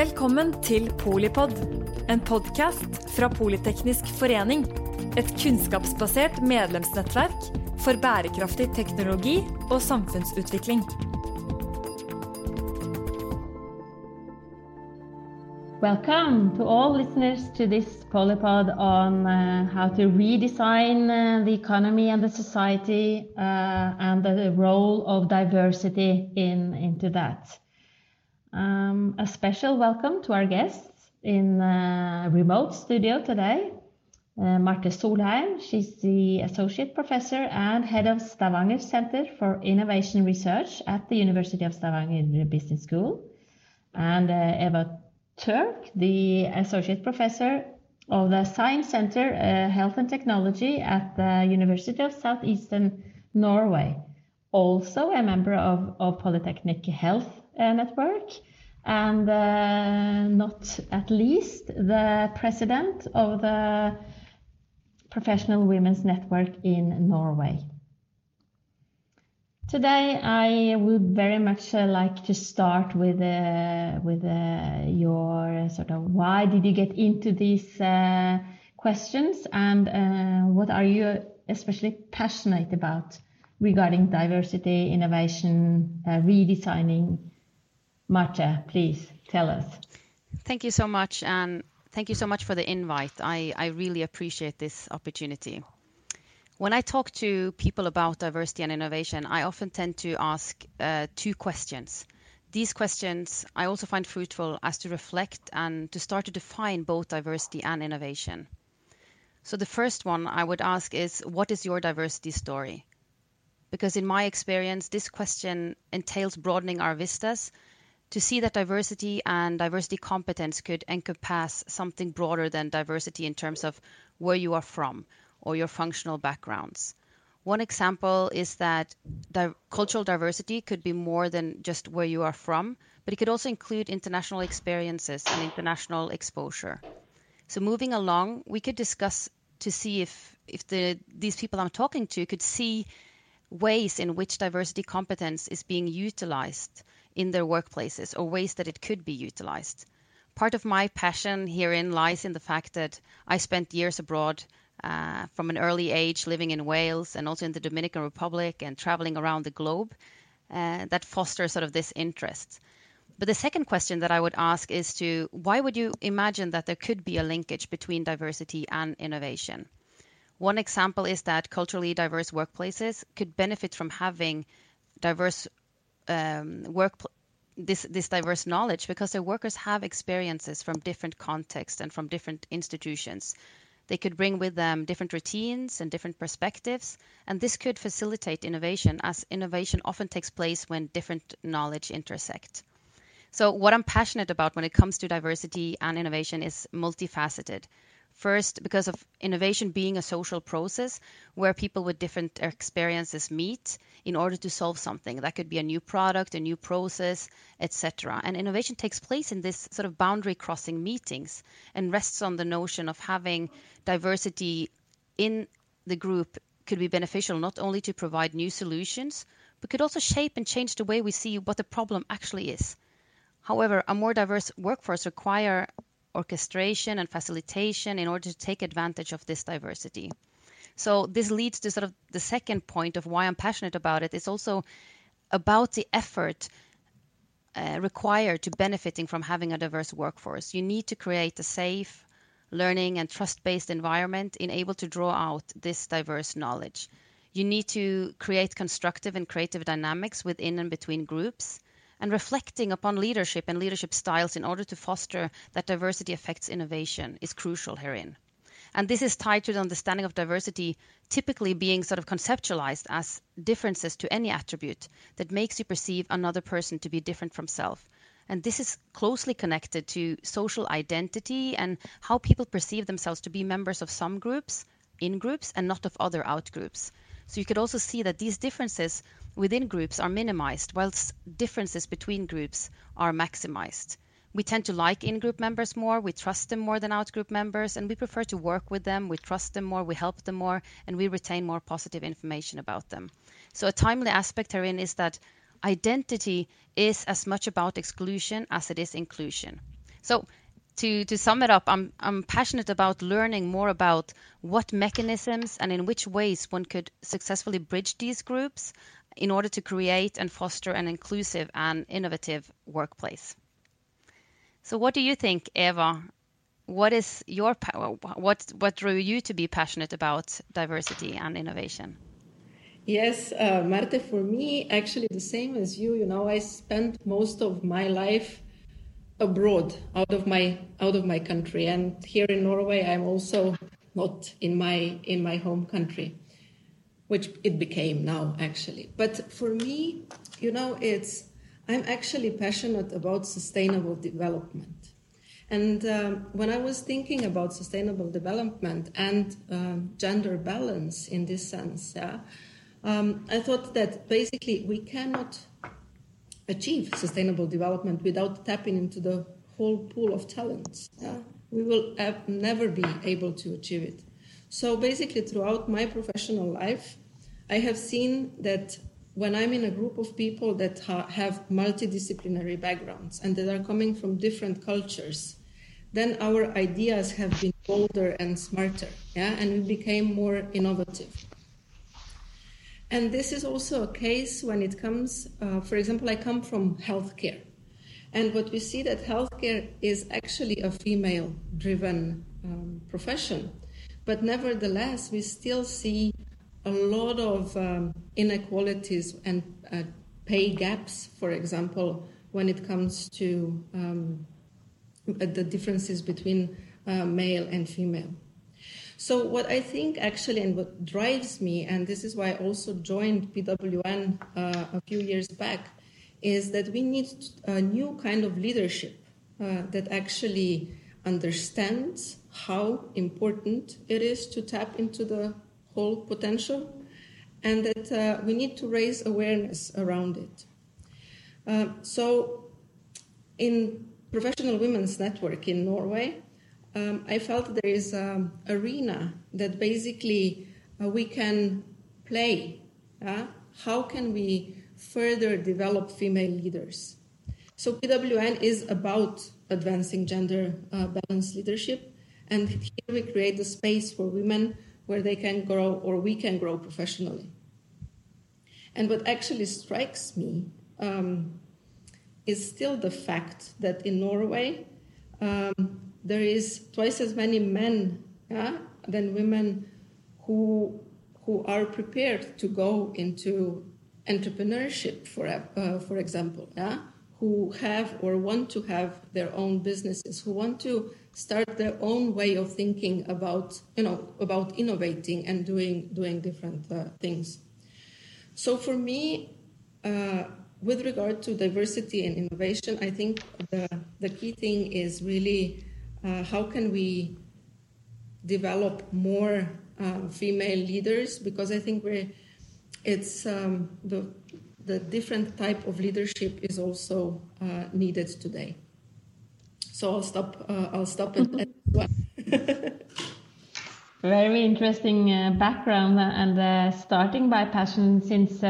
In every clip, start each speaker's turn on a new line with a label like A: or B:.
A: Velkommen til Polipod, en podkast fra Politeknisk forening. Et kunnskapsbasert medlemsnettverk for bærekraftig teknologi og samfunnsutvikling.
B: Welcome to all listeners to this Polypod on uh, how to redesign uh, the economy and the society uh, and the role of diversity in into that. Um, a special welcome to our guests in uh, remote studio today. Uh, Marte Solheim, she's the associate professor and head of Stavanger Center for Innovation Research at the University of Stavanger Business School, and uh, Eva Turk, the associate professor of the Science Center uh, Health and Technology at the University of Southeastern Norway, also a member of, of Polytechnic Health Network, and uh, not at least the president of the Professional Women's Network in Norway. Today, I would very much uh, like to start with uh, with uh, your sort of why did you get into these uh, questions and uh, what are you especially passionate about regarding diversity, innovation, uh, redesigning? Marte, please tell us.
C: Thank you so much, and thank you so much for the invite. I, I really appreciate this opportunity. When I talk to people about diversity and innovation, I often tend to ask uh, two questions. These questions I also find fruitful as to reflect and to start to define both diversity and innovation. So, the first one I would ask is What is your diversity story? Because, in my experience, this question entails broadening our vistas to see that diversity and diversity competence could encompass something broader than diversity in terms of where you are from or your functional backgrounds. One example is that di- cultural diversity could be more than just where you are from, but it could also include international experiences and international exposure. So moving along, we could discuss to see if if the these people I'm talking to could see ways in which diversity competence is being utilized in their workplaces or ways that it could be utilized. Part of my passion herein lies in the fact that I spent years abroad uh, from an early age living in Wales and also in the Dominican Republic and traveling around the globe uh, that fosters sort of this interest. But the second question that I would ask is to why would you imagine that there could be a linkage between diversity and innovation? One example is that culturally diverse workplaces could benefit from having diverse um, work this this diverse knowledge because their workers have experiences from different contexts and from different institutions they could bring with them different routines and different perspectives, and this could facilitate innovation as innovation often takes place when different knowledge intersect. So, what I'm passionate about when it comes to diversity and innovation is multifaceted. First, because of innovation being a social process where people with different experiences meet in order to solve something. That could be a new product, a new process, etc. And innovation takes place in this sort of boundary crossing meetings and rests on the notion of having diversity in the group could be beneficial not only to provide new solutions, but could also shape and change the way we see what the problem actually is. However, a more diverse workforce require orchestration and facilitation in order to take advantage of this diversity. So this leads to sort of the second point of why I'm passionate about it. It's also about the effort uh, required to benefiting from having a diverse workforce. You need to create a safe, learning and trust-based environment in able to draw out this diverse knowledge. You need to create constructive and creative dynamics within and between groups and reflecting upon leadership and leadership styles in order to foster that diversity affects innovation is crucial herein. And this is tied to the understanding of diversity typically being sort of conceptualized as differences to any attribute that makes you perceive another person to be different from self. And this is closely connected to social identity and how people perceive themselves to be members of some groups, in groups, and not of other out groups. So you could also see that these differences within groups are minimized, whilst differences between groups are maximized. We tend to like in group members more, we trust them more than out group members, and we prefer to work with them, we trust them more, we help them more, and we retain more positive information about them. So, a timely aspect herein is that identity is as much about exclusion as it is inclusion. So to, to sum it up, I'm, I'm passionate about learning more about what mechanisms and in which ways one could successfully bridge these groups in order to create and foster an inclusive and innovative workplace. So, what do you think, Eva? What is your what what drew you to be passionate about diversity and innovation?
D: Yes, uh, Marte, for me, actually the same as you. You know, I spent most of my life abroad, out of my out of my country, and here in Norway, I'm also not in my in my home country, which it became now actually. But for me, you know, it's I'm actually passionate about sustainable development. And um, when I was thinking about sustainable development and um, gender balance in this sense, yeah, um, I thought that basically we cannot achieve sustainable development without tapping into the whole pool of talents. Yeah? We will never be able to achieve it. So basically, throughout my professional life, I have seen that when I'm in a group of people that ha- have multidisciplinary backgrounds and that are coming from different cultures, then our ideas have been bolder and smarter, yeah, and we became more innovative. And this is also a case when it comes, uh, for example, I come from healthcare. And what we see that healthcare is actually a female driven um, profession. But nevertheless, we still see a lot of um, inequalities and uh, pay gaps, for example, when it comes to um, the differences between uh, male and female. So, what I think actually, and what drives me, and this is why I also joined PWN uh, a few years back, is that we need a new kind of leadership uh, that actually understands how important it is to tap into the potential and that uh, we need to raise awareness around it. Uh, so, in Professional Women's Network in Norway, um, I felt there is an arena that basically uh, we can play. Uh, how can we further develop female leaders? So PWN is about advancing gender uh, balanced leadership, and here we create the space for women where they can grow or we can grow professionally. And what actually strikes me um, is still the fact that in Norway, um, there is twice as many men yeah, than women who who are prepared to go into entrepreneurship, for uh, for example, yeah, who have or want to have their own businesses, who want to start their own way of thinking about you know about innovating and doing doing different uh, things. So for me. Uh, with regard to diversity and innovation, I think the, the key thing is really uh, how can we develop more uh, female leaders? Because I think we're, it's um, the the different type of leadership is also uh, needed today. So I'll stop. Uh, I'll stop.
B: Very interesting uh, background and uh, starting by passion since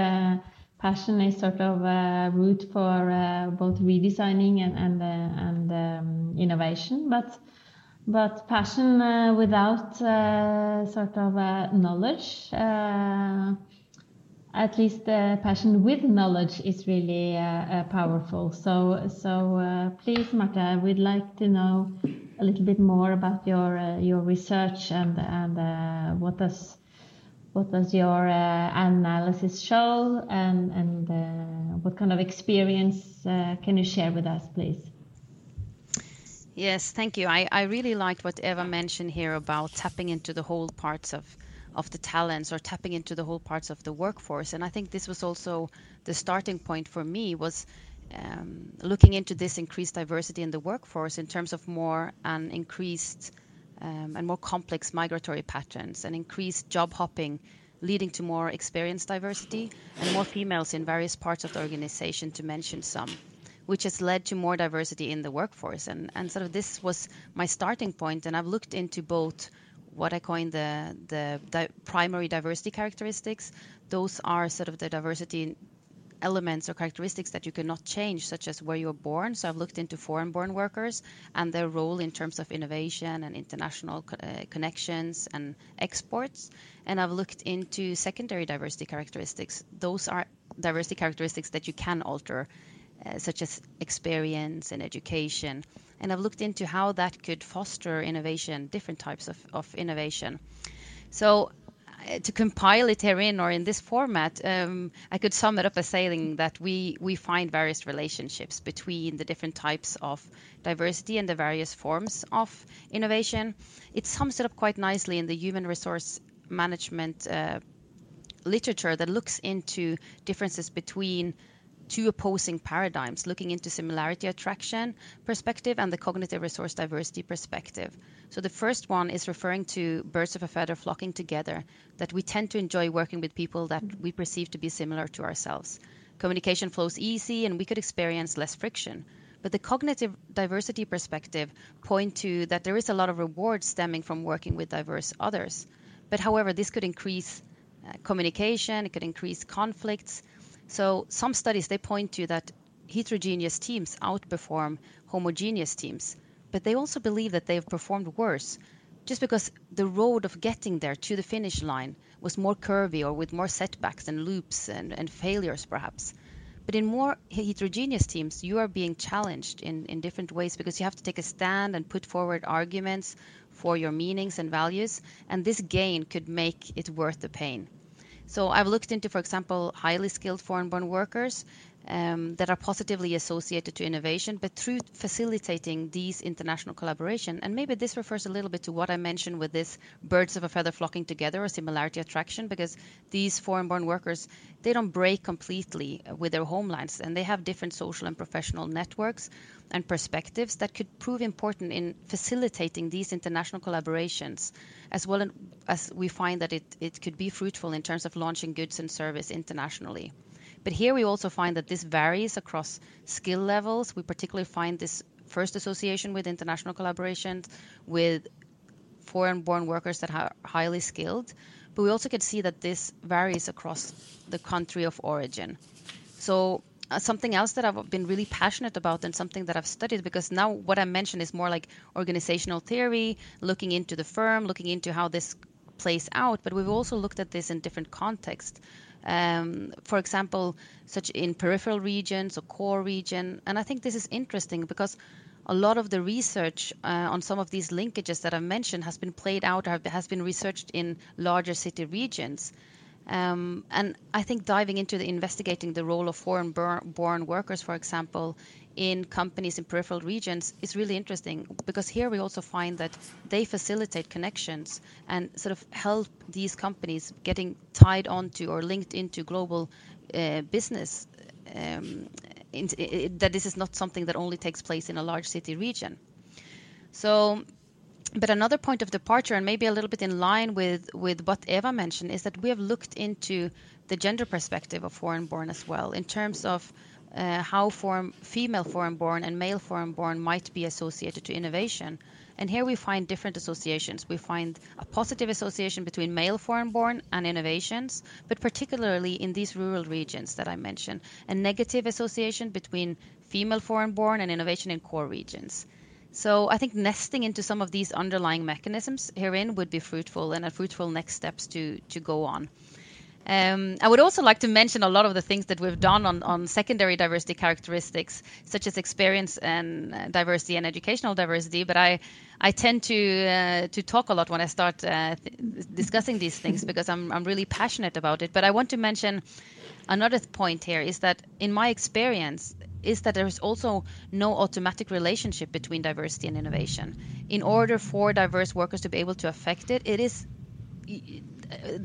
B: passion is sort of a route for uh, both redesigning and and, uh, and um, innovation, but but passion uh, without uh, sort of uh, knowledge, uh, at least passion with knowledge is really powerful. So so please, Marta, we'd like to know a little bit more about your your research and and what does what does your uh, analysis show and, and uh, what kind of experience uh, can you share with us, please?
C: Yes, thank you. I, I really liked what Eva mentioned here about tapping into the whole parts of, of the talents or tapping into the whole parts of the workforce. And I think this was also the starting point for me was um, looking into this increased diversity in the workforce in terms of more and increased um, and more complex migratory patterns and increased job hopping leading to more experience diversity and more females in various parts of the organization to mention some which has led to more diversity in the workforce and, and sort of this was my starting point and i've looked into both what i coin the, the, the primary diversity characteristics those are sort of the diversity elements or characteristics that you cannot change, such as where you're born. So I've looked into foreign born workers and their role in terms of innovation and international uh, connections and exports. And I've looked into secondary diversity characteristics. Those are diversity characteristics that you can alter, uh, such as experience and education. And I've looked into how that could foster innovation, different types of, of innovation. So uh, to compile it herein or in this format, um, I could sum it up as saying that we we find various relationships between the different types of diversity and the various forms of innovation. It sums it up quite nicely in the human resource management uh, literature that looks into differences between two opposing paradigms, looking into similarity attraction perspective and the cognitive resource diversity perspective. So the first one is referring to birds of a feather flocking together, that we tend to enjoy working with people that we perceive to be similar to ourselves. Communication flows easy and we could experience less friction. But the cognitive diversity perspective point to that there is a lot of reward stemming from working with diverse others. But however, this could increase uh, communication, it could increase conflicts, so some studies they point to that heterogeneous teams outperform homogeneous teams, but they also believe that they've performed worse just because the road of getting there to the finish line was more curvy or with more setbacks and loops and, and failures perhaps. But in more heterogeneous teams, you are being challenged in, in different ways because you have to take a stand and put forward arguments for your meanings and values, and this gain could make it worth the pain. So I've looked into, for example, highly skilled foreign-born workers um, that are positively associated to innovation, but through facilitating these international collaboration, and maybe this refers a little bit to what I mentioned with this birds of a feather flocking together or similarity attraction, because these foreign-born workers, they don't break completely with their homelands, and they have different social and professional networks and perspectives that could prove important in facilitating these international collaborations, as well as we find that it, it could be fruitful in terms of launching goods and service internationally. But here we also find that this varies across skill levels. We particularly find this first association with international collaborations with foreign born workers that are highly skilled. But we also can see that this varies across the country of origin. So uh, something else that I've been really passionate about and something that I've studied because now what I mentioned is more like organizational theory, looking into the firm, looking into how this plays out, but we've also looked at this in different contexts. Um, for example, such in peripheral regions or core region. And I think this is interesting because a lot of the research uh, on some of these linkages that I've mentioned has been played out or has been researched in larger city regions. Um, and I think diving into the investigating the role of foreign born workers, for example, in companies in peripheral regions is really interesting because here we also find that they facilitate connections and sort of help these companies getting tied onto or linked into global uh, business. Um, in, in, that this is not something that only takes place in a large city region. So but another point of departure, and maybe a little bit in line with, with what Eva mentioned, is that we have looked into the gender perspective of foreign born as well, in terms of uh, how female foreign born and male foreign born might be associated to innovation. And here we find different associations. We find a positive association between male foreign born and innovations, but particularly in these rural regions that I mentioned, a negative association between female foreign born and innovation in core regions. So I think nesting into some of these underlying mechanisms herein would be fruitful and a fruitful next steps to to go on. Um, I would also like to mention a lot of the things that we've done on, on secondary diversity characteristics, such as experience and uh, diversity and educational diversity. But I, I tend to uh, to talk a lot when I start uh, th- discussing these things because I'm I'm really passionate about it. But I want to mention another point here is that in my experience, is that there is also no automatic relationship between diversity and innovation. In order for diverse workers to be able to affect it, it is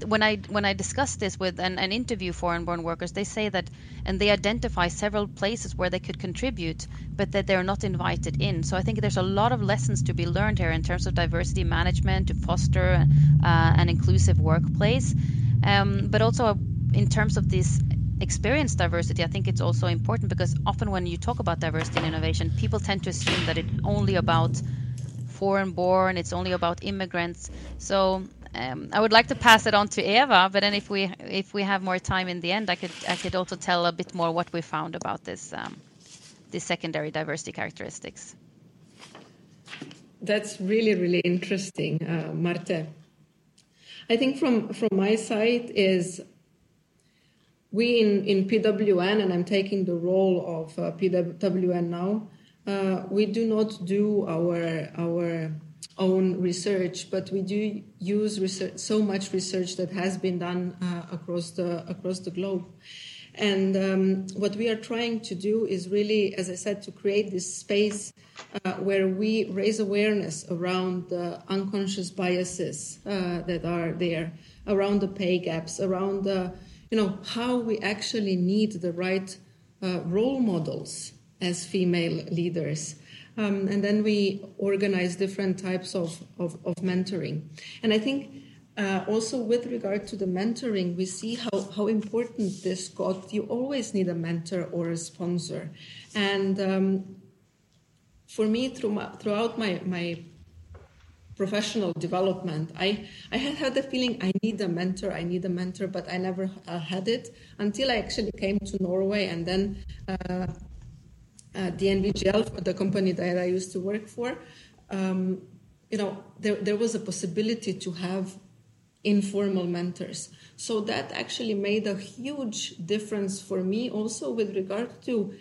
C: when I when I discuss this with an, and interview foreign-born workers, they say that and they identify several places where they could contribute, but that they're not invited in. So I think there's a lot of lessons to be learned here in terms of diversity management to foster uh, an inclusive workplace, um, but also in terms of this experience diversity, I think it's also important because often when you talk about diversity and innovation, people tend to assume that it's only about foreign born, it's only about immigrants. So um, I would like to pass it on to Eva, but then if we if we have more time in the end, I could I could also tell a bit more what we found about this um, secondary diversity characteristics.
D: That's really really interesting, uh, Marte. I think from from my side is we in, in PWN, and I'm taking the role of uh, PWN now, uh, we do not do our, our own research, but we do use research, so much research that has been done uh, across, the, across the globe. And um, what we are trying to do is really, as I said, to create this space uh, where we raise awareness around the unconscious biases uh, that are there, around the pay gaps, around the you know, how we actually need the right uh, role models as female leaders. Um, and then we organize different types of, of, of mentoring. And I think uh, also with regard to the mentoring, we see how, how important this got. You always need a mentor or a sponsor. And um, for me, through my, throughout my, my professional development. I, I had had the feeling I need a mentor, I need a mentor, but I never uh, had it until I actually came to Norway and then uh, uh, DNV the company that I used to work for. Um, you know, there, there was a possibility to have informal mentors. So that actually made a huge difference for me also with regard to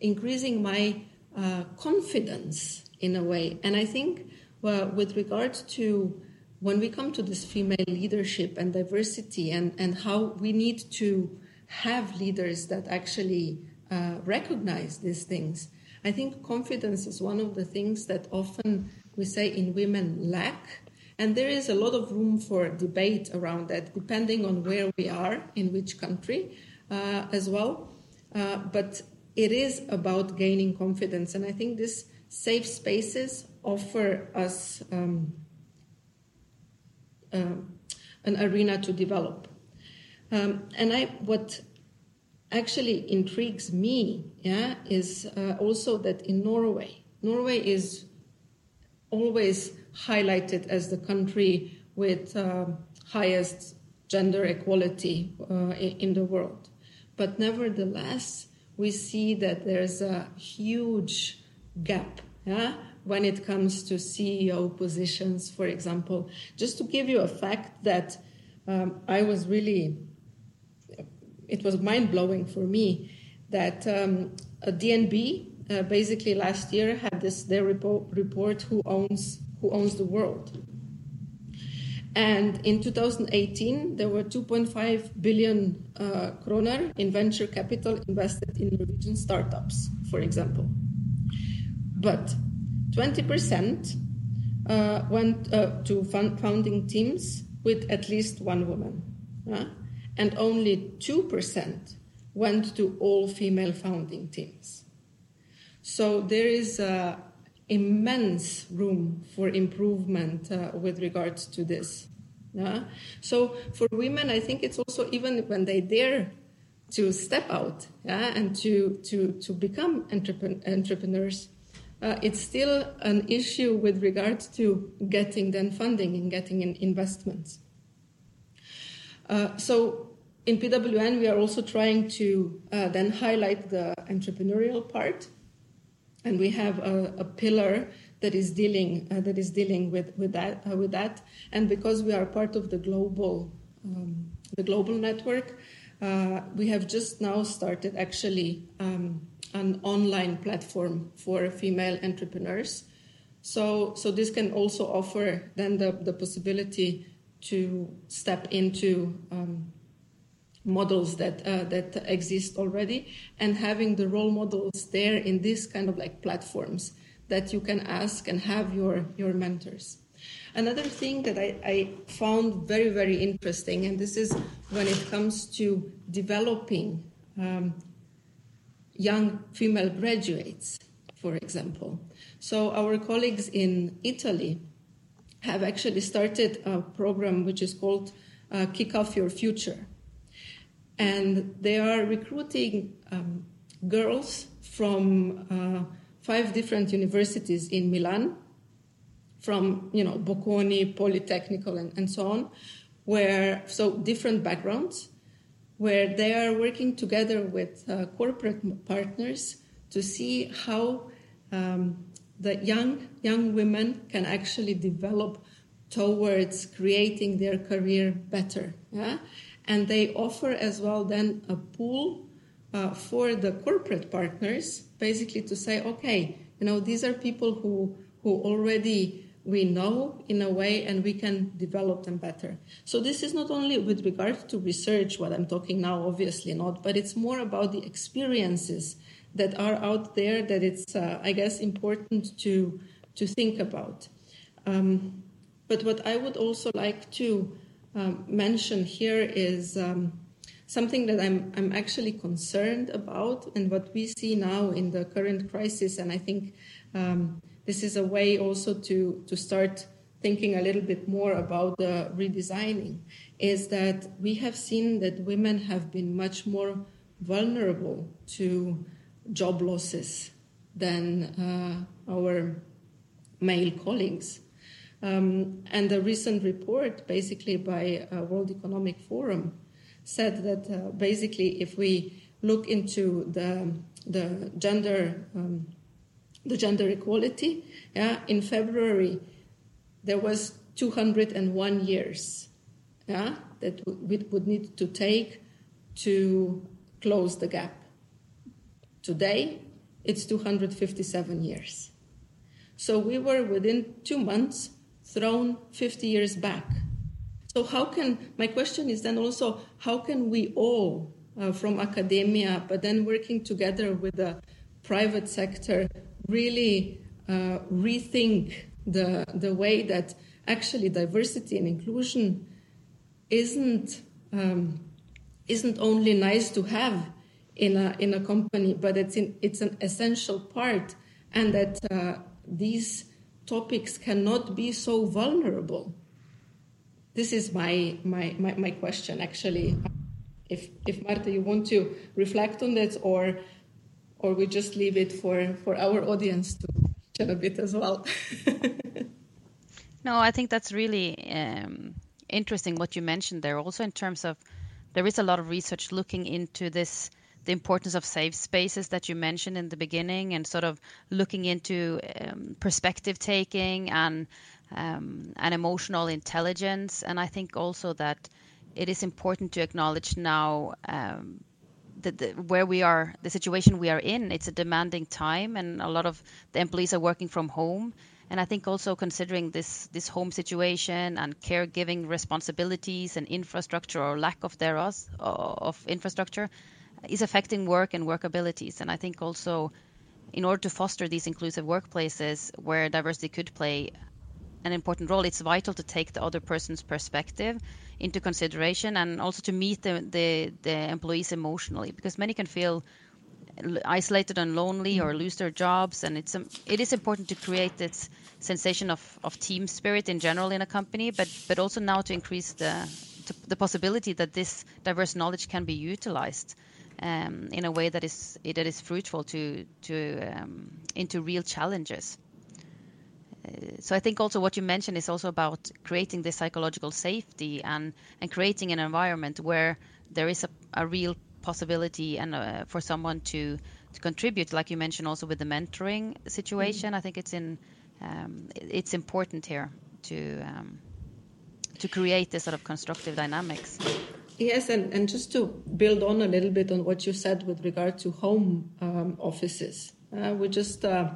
D: increasing my uh, confidence in a way. And I think well, with regard to when we come to this female leadership and diversity and, and how we need to have leaders that actually uh, recognize these things, I think confidence is one of the things that often we say in women lack. And there is a lot of room for debate around that, depending on where we are, in which country uh, as well. Uh, but it is about gaining confidence. And I think this safe spaces offer us um, uh, an arena to develop. Um, and I, what actually intrigues me, yeah, is uh, also that in Norway, Norway is always highlighted as the country with uh, highest gender equality uh, in the world. But nevertheless, we see that there's a huge gap yeah, when it comes to CEO positions, for example. Just to give you a fact that um, I was really, it was mind blowing for me that um, DNB uh, basically last year had this their report, report who owns who owns the world. And in 2018, there were 2.5 billion uh, kroner in venture capital invested in Norwegian startups, for example. But 20% uh, went uh, to founding teams with at least one woman, and only 2% went to all female founding teams. So there is uh, immense room for improvement uh, with regards to this. Yeah? So for women, I think it's also even when they dare to step out yeah, and to, to, to become entrepren- entrepreneurs, uh, it's still an issue with regards to getting then funding and getting in investments. Uh, so in PWN, we are also trying to uh, then highlight the entrepreneurial part, and we have a, a pillar that is dealing uh, that is dealing with with that uh, with that. And because we are part of the global um, the global network, uh, we have just now started actually. Um, an online platform for female entrepreneurs. So, so this can also offer then the, the possibility to step into um, models that uh, that exist already and having the role models there in this kind of like platforms that you can ask and have your your mentors. Another thing that I, I found very very interesting, and this is when it comes to developing um, young female graduates, for example. So our colleagues in Italy have actually started a program which is called uh, Kick Off Your Future. And they are recruiting um, girls from uh, five different universities in Milan, from you know Bocconi, Polytechnical, and, and so on, where so different backgrounds, where they are working together with uh, corporate partners to see how um, the young young women can actually develop towards creating their career better. Yeah? And they offer as well then a pool uh, for the corporate partners, basically to say, okay, you know, these are people who who already we know in a way and we can develop them better. So this is not only with regard to research, what I'm talking now, obviously not, but it's more about the experiences that are out there that it's, uh, I guess, important to, to think about. Um, but what I would also like to um, mention here is um, something that I'm, I'm actually concerned about and what we see now in the current crisis. And I think um, this is a way also to, to start thinking a little bit more about the redesigning is that we have seen that women have been much more vulnerable to job losses than uh, our male colleagues. Um, and a recent report, basically by uh, World Economic Forum, said that uh, basically if we look into the the gender um, the gender equality, yeah, in February there was 201 years, yeah, that we would need to take to close the gap. Today, it's 257 years. So we were within two months thrown 50 years back. So how can, my question is then also, how can we all uh, from academia, but then working together with the private sector, really uh, rethink the, the way that actually diversity and inclusion isn't, um, isn't only nice to have in a, in a company, but it's, in, it's an essential part, and that uh, these topics cannot be so vulnerable? This is my, my, my, my question, actually. If, if Marta, you want to reflect on that, or, or we just leave it for, for our audience to chat a bit as well.
C: no, I think that's really um, interesting what you mentioned there. Also, in terms of there is a lot of research looking into this the importance of safe spaces that you mentioned in the beginning and sort of looking into um, perspective taking and um, and emotional intelligence. And i think also that it is important to acknowledge now um, the, where we are the situation we are in it's a demanding time and a lot of the employees are working from home. And I think also considering this this home situation and caregiving responsibilities and infrastructure or lack of thereof of infrastructure, is affecting work and work abilities. And I think also, in order to foster these inclusive workplaces where diversity could play an important role, it's vital to take the other person's perspective into consideration and also to meet the, the, the employees emotionally. Because many can feel isolated and lonely or lose their jobs. And it's um, it is important to create this sensation of, of team spirit in general in a company but but also now to increase the to, the possibility that this diverse knowledge can be utilized um, in a way that is that is fruitful to to um, into real challenges. Uh, so I think also what you mentioned is also about creating the psychological safety and and creating an environment where there is a, a real possibility and uh, for someone to to contribute, like you mentioned also with the mentoring situation. Mm. I think it's in um, it's important here to um, to create this sort of constructive dynamics.
D: Yes, and, and just to build on a little bit on what you said with regard to home um, offices, uh, we just uh,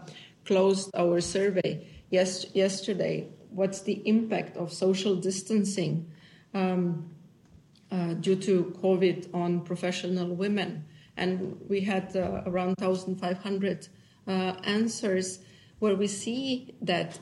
D: closed our survey yes, yesterday. What's the impact of social distancing um, uh, due to COVID on professional women? And we had uh, around 1,500 uh, answers where we see that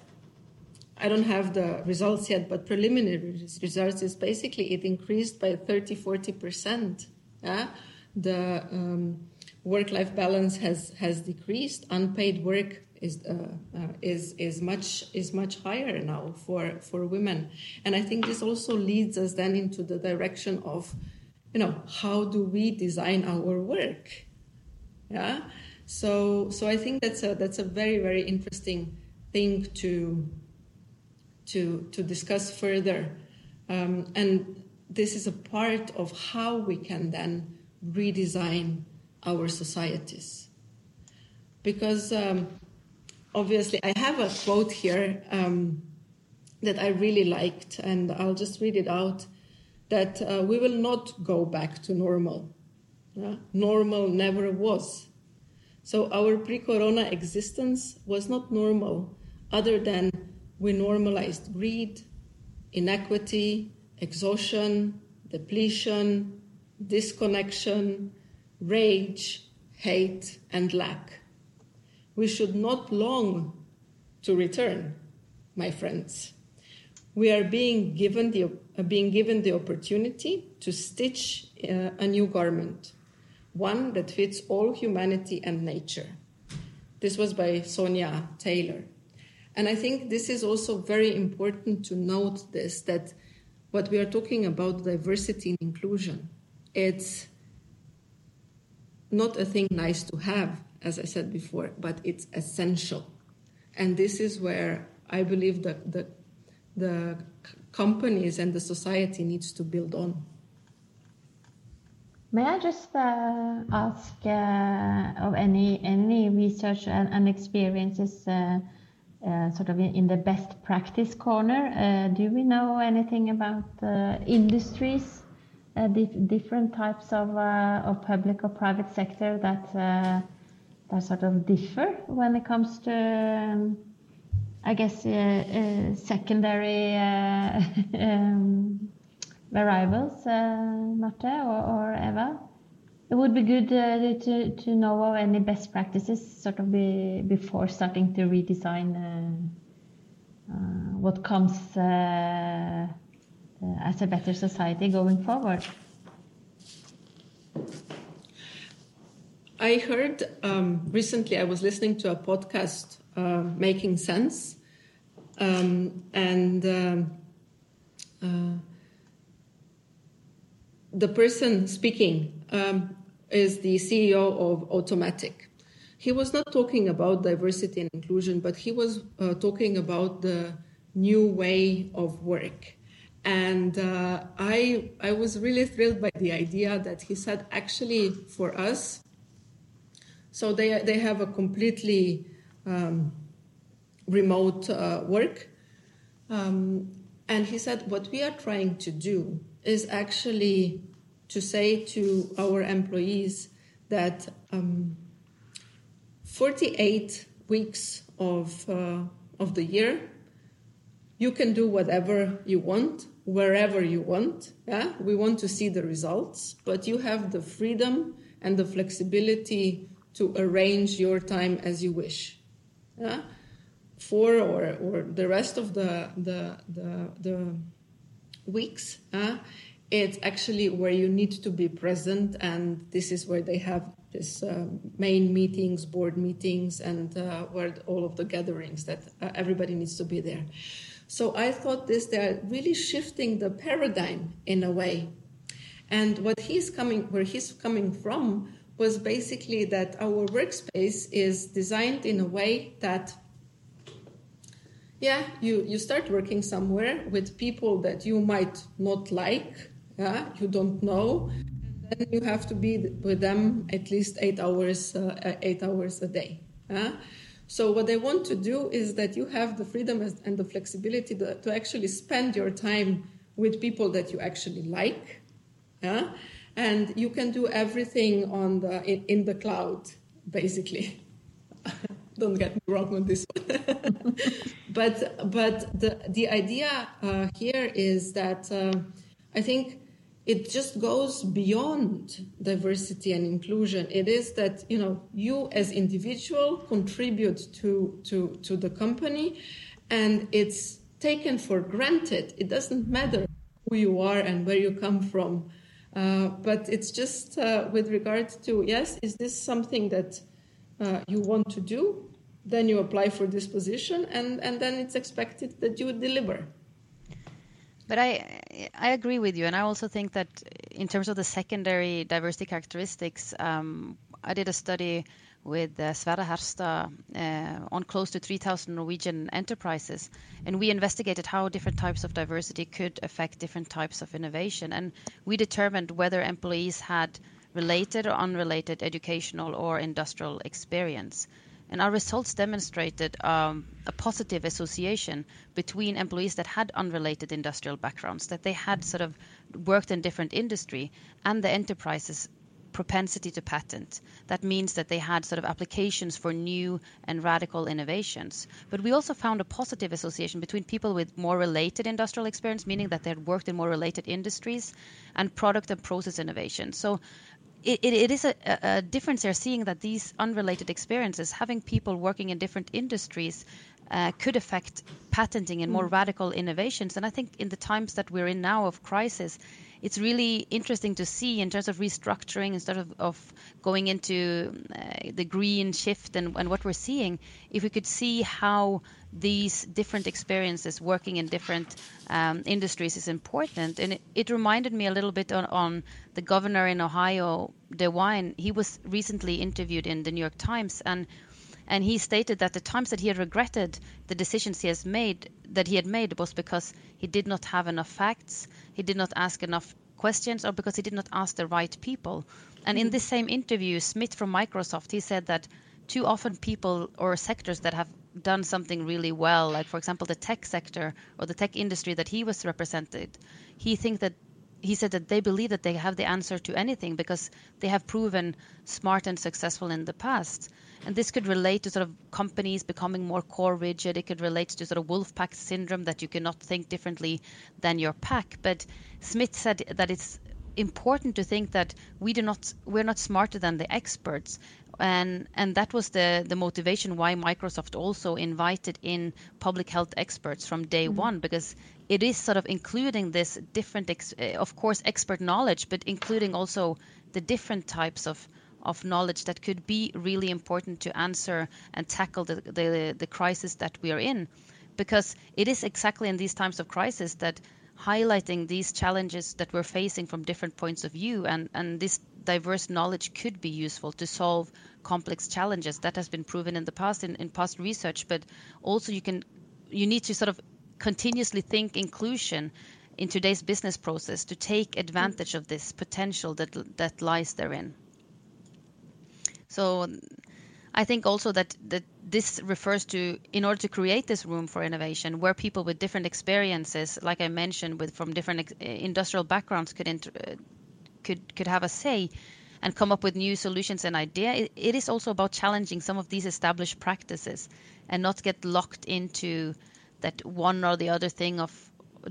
D: I don't have the results yet, but preliminary results is basically it increased by 30, 40%. Yeah? The um, work-life balance has, has decreased. Unpaid work is, uh, uh, is, is, much, is much higher now for, for women. And I think this also leads us then into the direction of, you know, how do we design our work? Yeah. So, so I think that's a, that's a very, very interesting thing to, to, to discuss further. Um, and this is a part of how we can then redesign our societies. Because um, obviously, I have a quote here um, that I really liked, and I'll just read it out that uh, we will not go back to normal. Uh, normal never was. So our pre corona existence was not normal, other than we normalized greed, inequity, exhaustion, depletion, disconnection, rage, hate, and lack. We should not long to return, my friends. We are being given the, uh, being given the opportunity to stitch uh, a new garment, one that fits all humanity and nature. This was by Sonya Taylor. And I think this is also very important to note this that what we are talking about diversity and inclusion, it's not a thing nice to have, as I said before, but it's essential. And this is where I believe that the, the companies and the society needs to build on.
B: May I just uh, ask uh, of any any research and, and experiences uh, uh sort of in, the best practice corner? Uh, do we know anything about uh, industries uh, dif different types of, uh, of public or private sector that uh, that sort of differ when it comes to, um, I guess, secondary um, variables, Marte or, or, Eva. It would be good to, to know of any best practices sort of be, before starting to redesign what comes uh, as a better society going forward?
D: I heard um, recently, I was listening to a podcast, uh, Making Sense, um, and um, uh, the person speaking um, is the CEO of Automattic. He was not talking about diversity and inclusion, but he was uh, talking about the new way of work. And uh, I, I was really thrilled by the idea that he said, actually, for us, so they, they have a completely um, remote uh, work. Um, and he said, what we are trying to do is actually to say to our employees that um, 48 weeks of, uh, of the year, you can do whatever you want wherever you want. Yeah, we want to see the results, but you have the freedom and the flexibility to arrange your time as you wish. Yeah, for or or the rest of the the the, the weeks. Yeah? It's actually where you need to be present, and this is where they have this uh, main meetings, board meetings, and uh, where all of the gatherings that uh, everybody needs to be there. So I thought this, they're really shifting the paradigm in a way. And what he's coming, where he's coming from was basically that our workspace is designed in a way that yeah, you, you start working somewhere with people that you might not like, yeah, you don't know, and then you have to be with them at least eight hours, uh, eight hours a day. Yeah? So what I want to do is that you have the freedom and the flexibility to, to actually spend your time with people that you actually like, yeah? and you can do everything on the in, in the cloud, basically. Don't get me wrong on this one, but but the the idea uh, here is that uh, I think it just goes beyond diversity and inclusion. It is that you know you as individual contribute to to to the company and it's taken for granted. It doesn't matter who you are and where you come from. Uh, but it's just uh, with regard to yes is this something that uh, you want to do? Then you apply for this position and and then it's expected that you deliver
C: but I I agree with you, and I also think that in terms of the secondary diversity characteristics, um, I did a study with uh, Sverre Herstad uh, on close to 3,000 Norwegian enterprises, and we investigated how different types of diversity could affect different types of innovation. And we determined whether employees had related or unrelated educational or industrial experience. And our results demonstrated um, a positive association between employees that had unrelated industrial backgrounds, that they had sort of worked in different industry, and the enterprises propensity to patent. That means that they had sort of applications for new and radical innovations. But we also found a positive association between people with more related industrial experience, meaning that they had worked in more related industries, and product and process innovation. So it, it, it is a, a difference here, seeing that these unrelated experiences, having people working in different industries, uh, could affect patenting and more mm. radical innovations. And I think in the times that we're in now of crisis, it's really interesting to see in terms of restructuring instead of, of going into uh, the green shift and, and what we're seeing, if we could see how these different experiences working in different um, industries is important. And it, it, reminded me a little bit on, on the governor in Ohio, DeWine. He was recently interviewed in the New York Times and and he stated that the times that he had regretted the decisions he has made that he had made was because he did not have enough facts, he did not ask enough questions, or because he did not ask the right people. And in mm-hmm. this same interview, Smith from Microsoft, he said that too often people or sectors that have done something really well, like for example the tech sector or the tech industry that he was represented, he think that he said that they believe that they have the answer to anything because they have proven smart and successful in the past. And this could relate to sort of companies becoming more core rigid. It could relate to sort of wolf pack syndrome that you cannot think differently than your pack. But Smith said that it's important to think that we do not we're not smarter than the experts and and that was the the motivation why Microsoft also invited in public health experts from day mm-hmm. one because it is sort of including this different ex- eh, of course expert knowledge but including also the different types of of knowledge that could be really important to answer and tackle the, the, the crisis that we are in because it is exactly in these times of crisis that highlighting these challenges that we're facing from different points of view and, and this diverse knowledge could be useful to solve complex challenges. That has been proven in the past in, in past research but also you can you need to sort of continuously think inclusion in today's business process to take advantage of this potential that that lies therein. So I think also that, that this refers to in order to create this room for innovation where people with different experiences like I mentioned with from different ex- industrial backgrounds could inter- uh, could could have a say and come up with new solutions and ideas. it, is also about challenging some of these established practices and not get locked into that one or the other thing of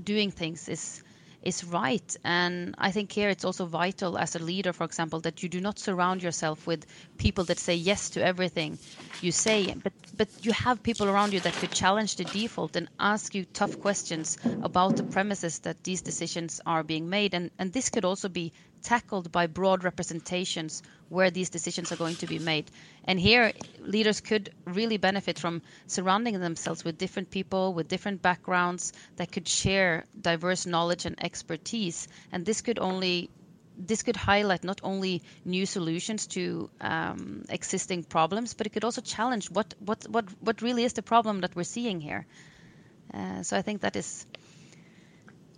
C: doing things is is right. And I think here it's also vital as a leader, for example, that you do not surround yourself with people that say yes to everything you say, but but you have people around you that could challenge the default and ask you tough questions about the premises that these decisions are being made. And and this could also be tackled by broad representations where these decisions are going to be made. And here, leaders could really benefit from surrounding themselves with different people with different backgrounds that could share diverse knowledge and expertise. And this could only this could highlight not only new solutions to um, existing problems, but it could also challenge what what what what really is the problem that we're seeing here. Uh, so I think that is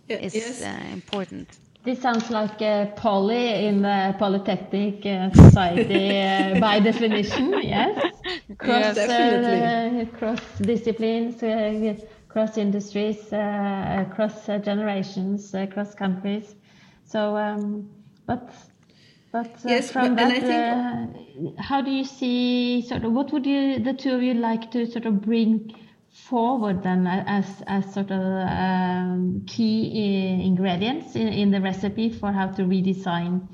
C: is yes. uh, important.
B: This sounds like a poly in the Polytechnic uh, Society uh, by definition, yes? Cross, yes, uh, cross disciplines, uh, cross industries, uh, cross generations, cross countries. So, um, but but yes, from but, that, think... how do you see sort of what would you the two of you like to sort of bring forward then as, as sort of um, key ingredients in, in the recipe for how to redesign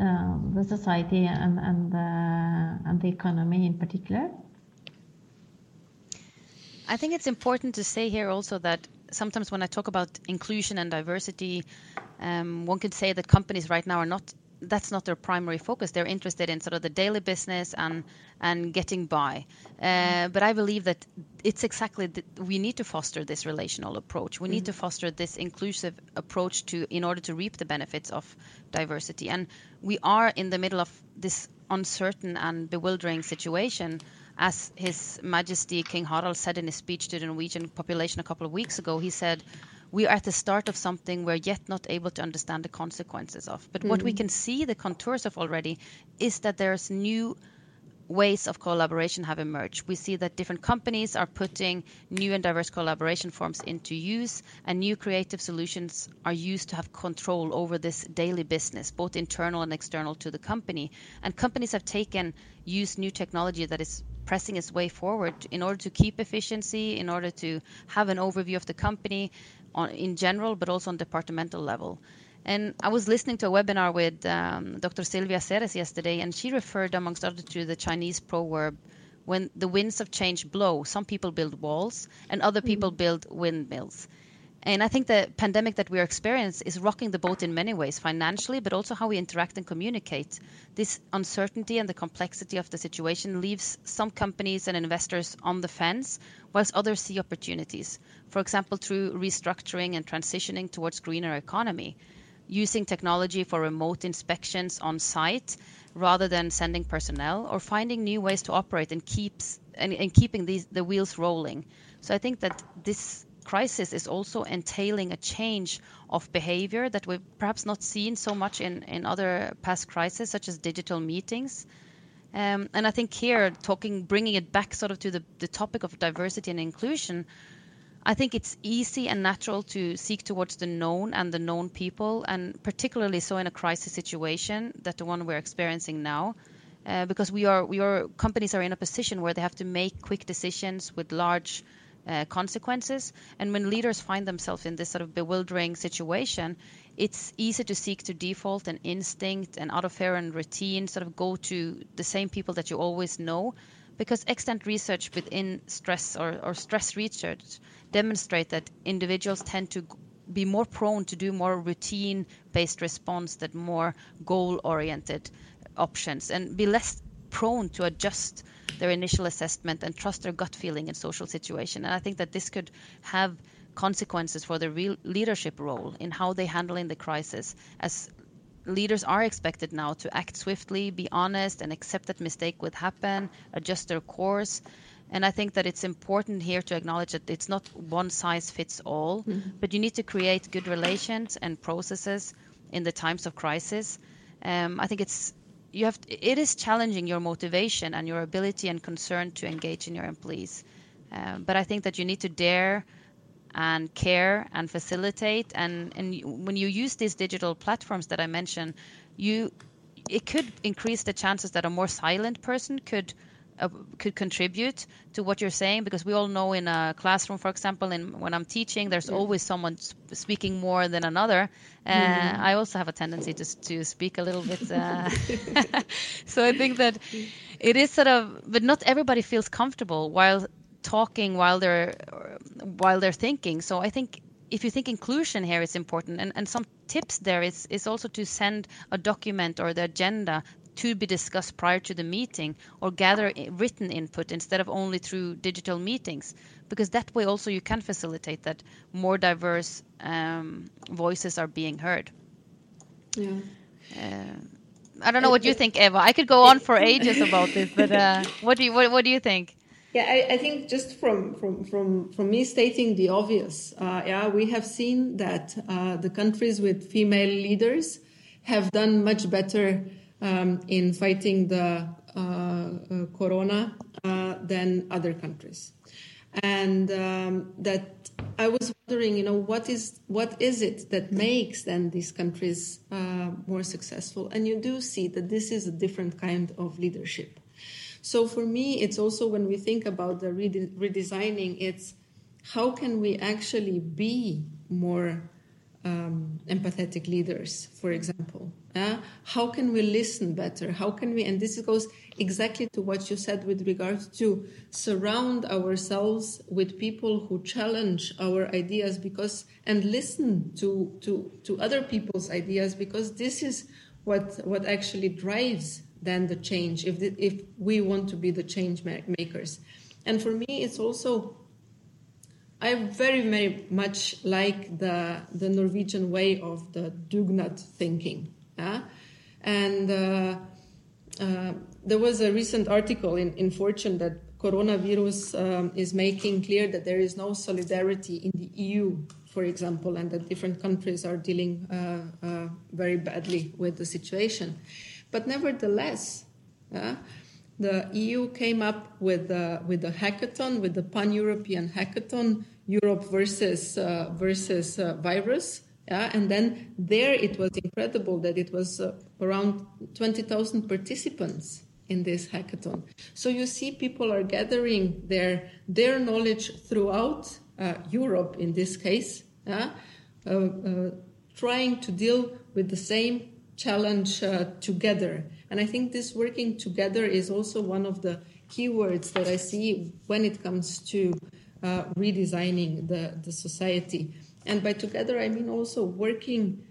B: uh, the society and, and, uh, and the economy in particular?
C: I think it's important to say here also that sometimes when I talk about inclusion and diversity, um, one could say that companies right now are not that's not their primary focus. They're interested in sort of the daily business and and getting by. Uh, but I believe that it's exactly the, we need to foster this relational approach. We need mm-hmm. to foster this inclusive approach to in order to reap the benefits of diversity. And we are in the middle of this uncertain and bewildering situation. As His Majesty King Harald said in his speech to the Norwegian population a couple of weeks ago, he said, we are at the start of something we're yet not able to understand the consequences of. But mm-hmm. what we mm. can see the contours of already is that there's new ways of collaboration have emerged. We see that different companies are putting new and diverse collaboration forms into use, and new creative solutions are used to have control over this daily business, both internal and external to the company. And companies have taken, use new technology that is pressing its way forward in order to keep efficiency, in order to have an overview of the company on, in general, but also on departmental level. And I was listening to a webinar with um, Dr. Silvia Ceres yesterday, and she referred, amongst others, to the Chinese proverb when the winds of change blow, some people build walls and other people mm. build windmills. And I think the pandemic that we are experiencing is rocking the boat in many ways, financially, but also how we interact and communicate. This uncertainty and the complexity of the situation leaves some companies and investors on the fence, whilst others see opportunities. For example, through restructuring and transitioning towards greener economy using technology for remote inspections on site rather than sending personnel or finding new ways to operate and keeps and, and keeping these the wheels rolling. So I think that this crisis is also entailing a change of behavior that we've perhaps not seen so much in, in other past crises, such as digital meetings. Um, and I think here, talking, bringing it back sort of to the, the topic of diversity and inclusion, I think it's easy and natural to seek towards the known and the known people, and particularly so in a crisis situation that the one we're experiencing now. Uh, because we are, we are, companies are in a position where they have to make quick decisions with large uh, consequences. And when leaders find themselves in this sort of bewildering situation, it's easy to seek to default and instinct and out of fear and routine, sort of go to the same people that you always know because extant research within stress or, or stress research demonstrate that individuals tend to be more prone to do more routine based response than more goal oriented options and be less prone to adjust their initial assessment and trust their gut feeling in social situation and i think that this could have consequences for the real leadership role in how they handle in the crisis as leaders are expected now to act swiftly, be honest, and accept that mistake would happen, adjust their course. And I think that it's important here to acknowledge that it's not one size fits all, mm-hmm. but you need to create good relations and processes in the times of crisis. Um, I think it's you have it is challenging your motivation and your ability and concern to engage in your employees. Um, but I think that you need to dare and care and facilitate. And, and when you use these digital platforms that I mentioned, you it could increase the chances that a more silent person could uh, could contribute to what you're saying because we all know in a classroom for example in when i'm teaching there's yeah. always someone speaking more than another uh, mm. i also have a tendency to, to speak a little bit uh, so i think that it is sort of but not everybody feels comfortable while talking while they're while they're thinking. So I think if you think inclusion here is important, and, and some tips there is is also to send a document or the agenda to be discussed prior to the meeting or gather written input instead of only through digital meetings because that way also you can facilitate that more diverse um, voices are being heard yeah uh, I don't know what you think, Eva. I could go on for ages about this, but uh, what do you what, what do you think?
D: Yeah, I, I, think just from, from, from, from me stating the obvious, uh, yeah, we have seen that uh, the countries with female leaders have done much better um, in fighting the uh, uh corona uh, than other countries, and um, that I was wondering, you know, what is what is it that makes then these countries more successful? And you do see that this is a different kind of leadership. So for me, it's also when we think about the rede- redesigning, it's how can we actually be more um, empathetic leaders, for example? Uh, how can we listen better? How can we, and this goes exactly to what you said with regards to surround ourselves with people who challenge our ideas because, and listen to, to, to other people's ideas because this is what, what actually drives then the change if, the, if we want to be the change makers. And for me, it's also, I very, very much like the, the Norwegian way of the dugnad thinking. Yeah? And uh, uh, there was a recent article in, in Fortune that coronavirus um, is making clear that there is no solidarity in the EU, for example, and that different countries are dealing uh, uh, very badly with the situation. But nevertheless, the EU came up with uh, with a hackathon, with the pan-European hackathon, Europe versus uh, versus uh, virus. Yeah, and then there it was incredible that it was uh, around 20,000 participants in this hackathon. So you see, people are gathering their their knowledge throughout uh, Europe in this case, uh, uh, trying to deal with the same challenge together. And I think this working together is also one of the keywords that I see when it comes to uh, redesigning the, the society. And by together, I mean also working,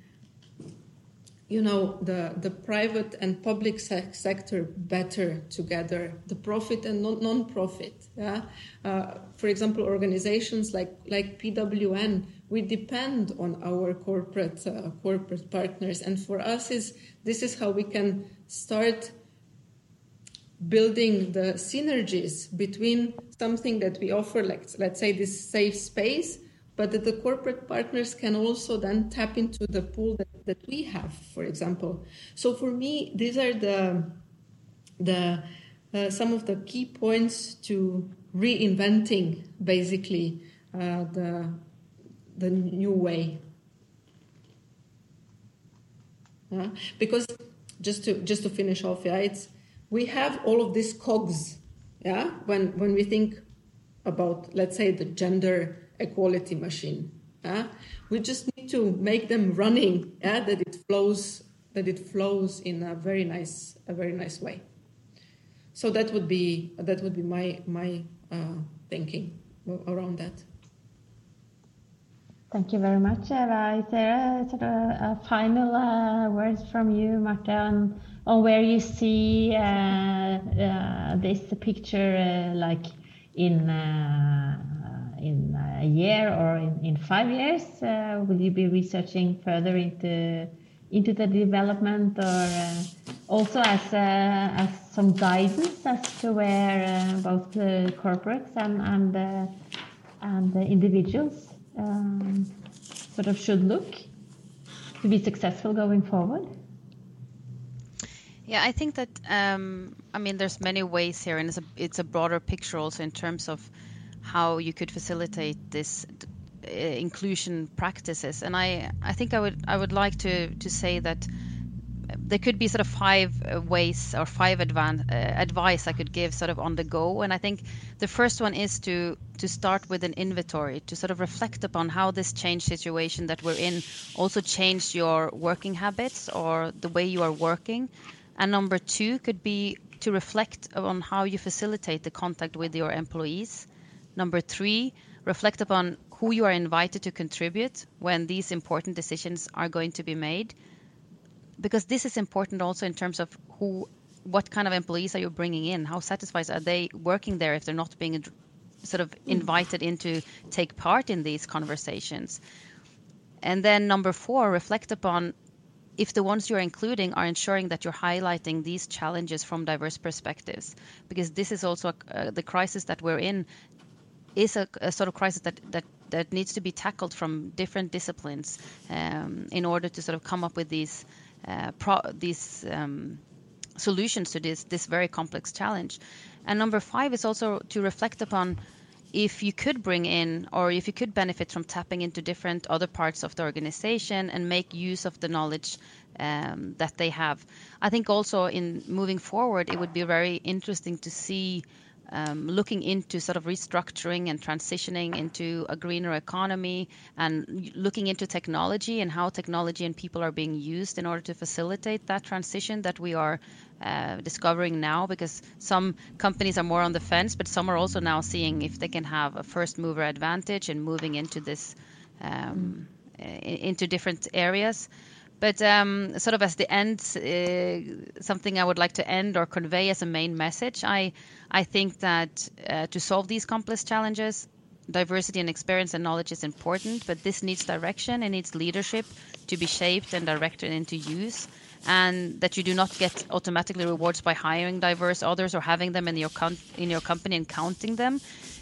D: you know, the, the private and public se- sector better together, the profit and non profit. Yeah? Uh, for example, organizations like, like PWN, we depend on our corporate, uh, corporate partners. And for us, is this is how we can start building the synergies between something that we offer, like let's say this safe space, but that the corporate partners can also then tap into the pool that, that we have, for example. So for me, these are the the uh, some of the key points to reinventing basically uh, the the new way. Uh, because just to just to finish off, yeah, it's we have all of these cogs, yeah, when when we think about let's say the gender equality machine, yeah, we just need to make them running, yeah, that it flows that it flows in a very nice a very nice way. So that would be that would be my my uh, thinking around that.
B: Thank you very much, Eva. Is there a, sort of a final uh, words from you, Marte, on, on where you see uh, uh, this picture uh, like in uh, in a year or in, in five years? Uh, will you be researching further into into the development, or also as as some guidance as to where both corporates and and and the individuals um, sort of should look to be successful going forward?
C: Yeah, I think that um, I mean there's many ways here, and it's a it's a broader picture also in terms of how you could facilitate this uh, inclusion practices. And I I think I would I would like to to say that there could be sort of five uh, ways or five advan- uh, advice I could give sort of on the go. And I think the first one is to to start with an inventory to sort of reflect upon how this changed situation that we're in also changed your working habits or the way you are working. And number two could be to reflect on how you facilitate the contact with your employees. Number three, reflect upon who you are invited to contribute when these important decisions are going to be made because this is important also in terms of who what kind of employees are you bringing in how satisfied are they working there if they're not being sort of invited in to take part in these conversations. And then number four reflect upon if the ones you're including are ensuring that you're highlighting these challenges from diverse perspectives. Because this is also uh, the crisis that we're in is a, a, sort of crisis that, that that needs to be tackled from different disciplines um, in order to sort of come up with these uh, pro- these um, solutions to this this very complex challenge. And number five is also to reflect upon if you could bring in or if you could benefit from tapping into different other parts of the organization and make use of the knowledge um, that they have. I think also in moving forward, it would be very interesting to see um, looking into sort of restructuring and transitioning into a greener economy and looking into technology and how technology and people are being used in order to facilitate that transition that we are uh, discovering now because some companies are more on the fence but some are also now seeing if they can have a first mover advantage in moving into this um, mm. into different areas but um, sort of as the end, uh, something I would like to end or convey as a main message, I I think that uh, to solve these complex challenges, diversity and experience and knowledge is important, but this needs direction and needs leadership to be shaped and directed into use. And that you do not get automatically rewards by hiring diverse others or having them in your com- in your company and counting them.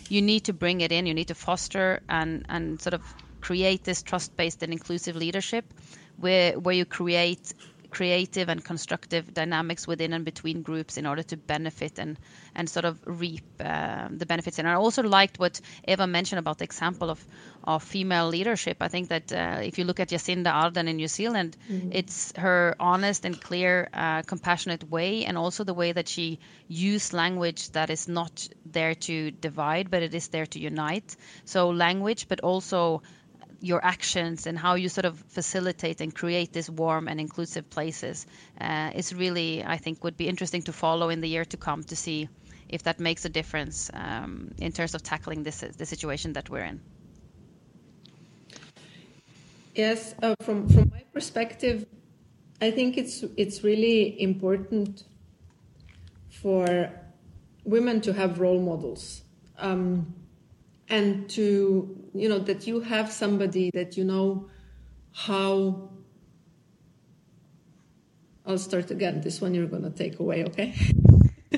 C: You need to bring it in. You need to foster and and sort of create this trust-based and inclusive leadership, where where you create creative and constructive dynamics within and between groups in order to benefit and and sort of reap uh, the benefits. And I also liked what Eva mentioned about the example of of female leadership. I think that uh, if you look at Jacinda Ardern in New Zealand, mm-hmm. it's her honest and clear, uh, compassionate way, and also the way that she used language that is not there to divide, but it is there to unite. So language, but also your actions and how you sort of facilitate and create these warm and inclusive places uh, is really, I think, would be interesting to follow in the year to come to see if that makes a difference um, in terms of tackling this the situation that we're in.
D: Yes, uh, from from my perspective, I think it's it's really important for women to have role models. Um, and to you know that you have somebody that you know how I'll start again. This one you're going to take away, okay?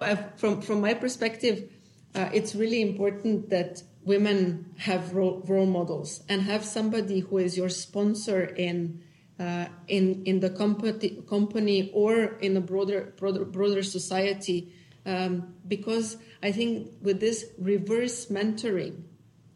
D: no, from from my perspective, uh, it's really important that women have role, role, models and have somebody who is your sponsor in uh, in in the company company or in a broader broader, broader society um, because I think with this reverse mentoring,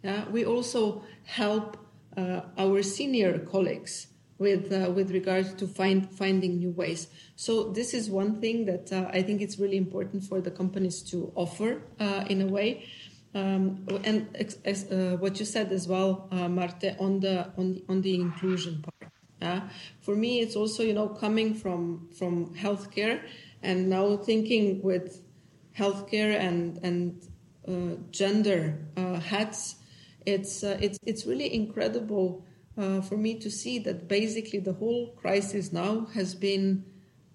D: yeah, we also help uh, our senior colleagues with uh, with regard to find finding new ways. So this is one thing that uh, I think it's really important for the companies to offer uh, in a way. Um, and uh, what you said as well, uh, Marte, on the on the, on the inclusion part. Yeah, for me, it's also you know coming from from healthcare and now thinking with healthcare and and uh, gender uh, hats, it's uh, it's it's really incredible uh, for me to see that basically the whole crisis now has been,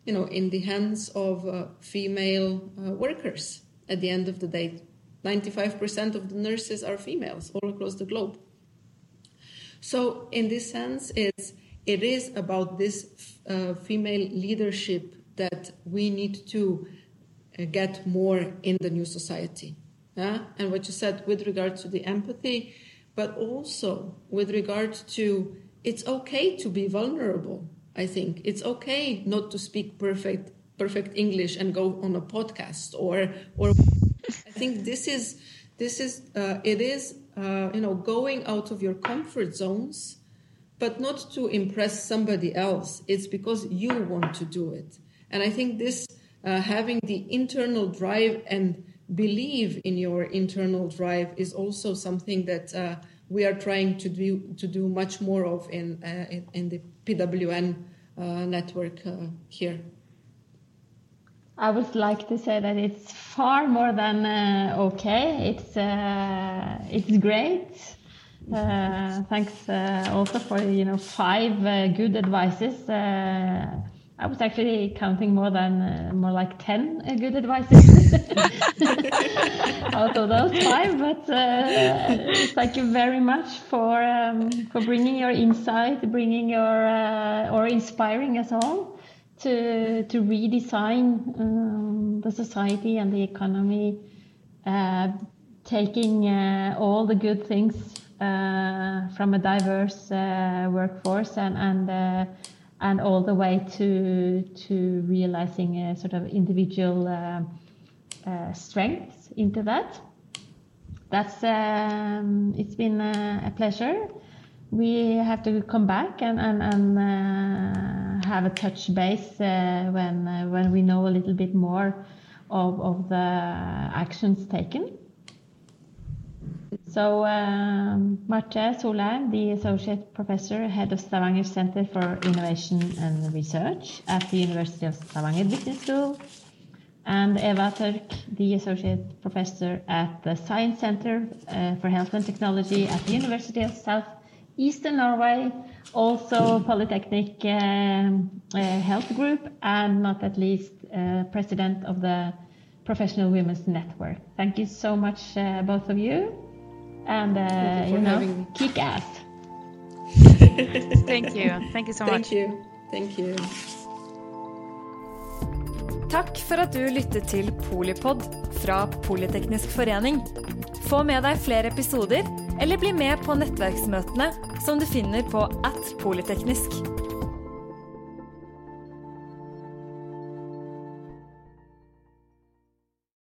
D: you know, in the hands of uh, female uh, workers. At the end of the day, ninety five percent of the nurses are females all across the globe. So in this sense, it's it is about this female leadership that we need to get more in the new society. Yeah? And what you said with regard to the empathy, but also with regard to it's okay to be vulnerable. I think it's okay not to speak perfect perfect English and go on a podcast or or I think this is this is uh, it is uh, you know going out of your comfort zones, but not to impress somebody else. It's because you want to do it, and I think this uh, having the internal drive and believe in your internal drive is also something that uh, we are trying to do to do much more of in uh, in, in, the PWN uh, network uh, here.
B: I would like to say that it's far more than uh, okay. It's it's great. thanks also for you know five good advices I was actually counting more than uh, more like 10 uh, good advices out of those five. But uh, thank you very much for um, for bringing your insight, bringing your uh, or inspiring us all to to redesign um, the society and the economy, uh, taking uh, all the good things from a diverse workforce and and and all the way to to realizing a sort of individual uh, uh, strengths into that. That's um, it's been a, a, pleasure. We have to come back and and, and uh, have a touch base uh, when uh, when we know a little bit more of of the actions taken. So um, Marte Solheim, the Associate Professor, Head of Stavanger Center for Innovation and Research at the University of Stavanger Business School, and Eva Turk, the Associate Professor at the Science Center uh, for Health and Technology at the University of South Eastern Norway, also Polytechnic um, uh, Health Group, and not at least uh, President of the Professional Women's Network. Thank you so much, uh, both of you and uh, you, you know, kick ass.
C: Thank you. Thank you so
D: Thank
C: much.
D: you. Thank you.
A: Takk for at du lyttet til Polipod fra Politeknisk forening. Få med deg flere episoder, eller bli med på nettverksmøtene som du finner på at polyteknisk.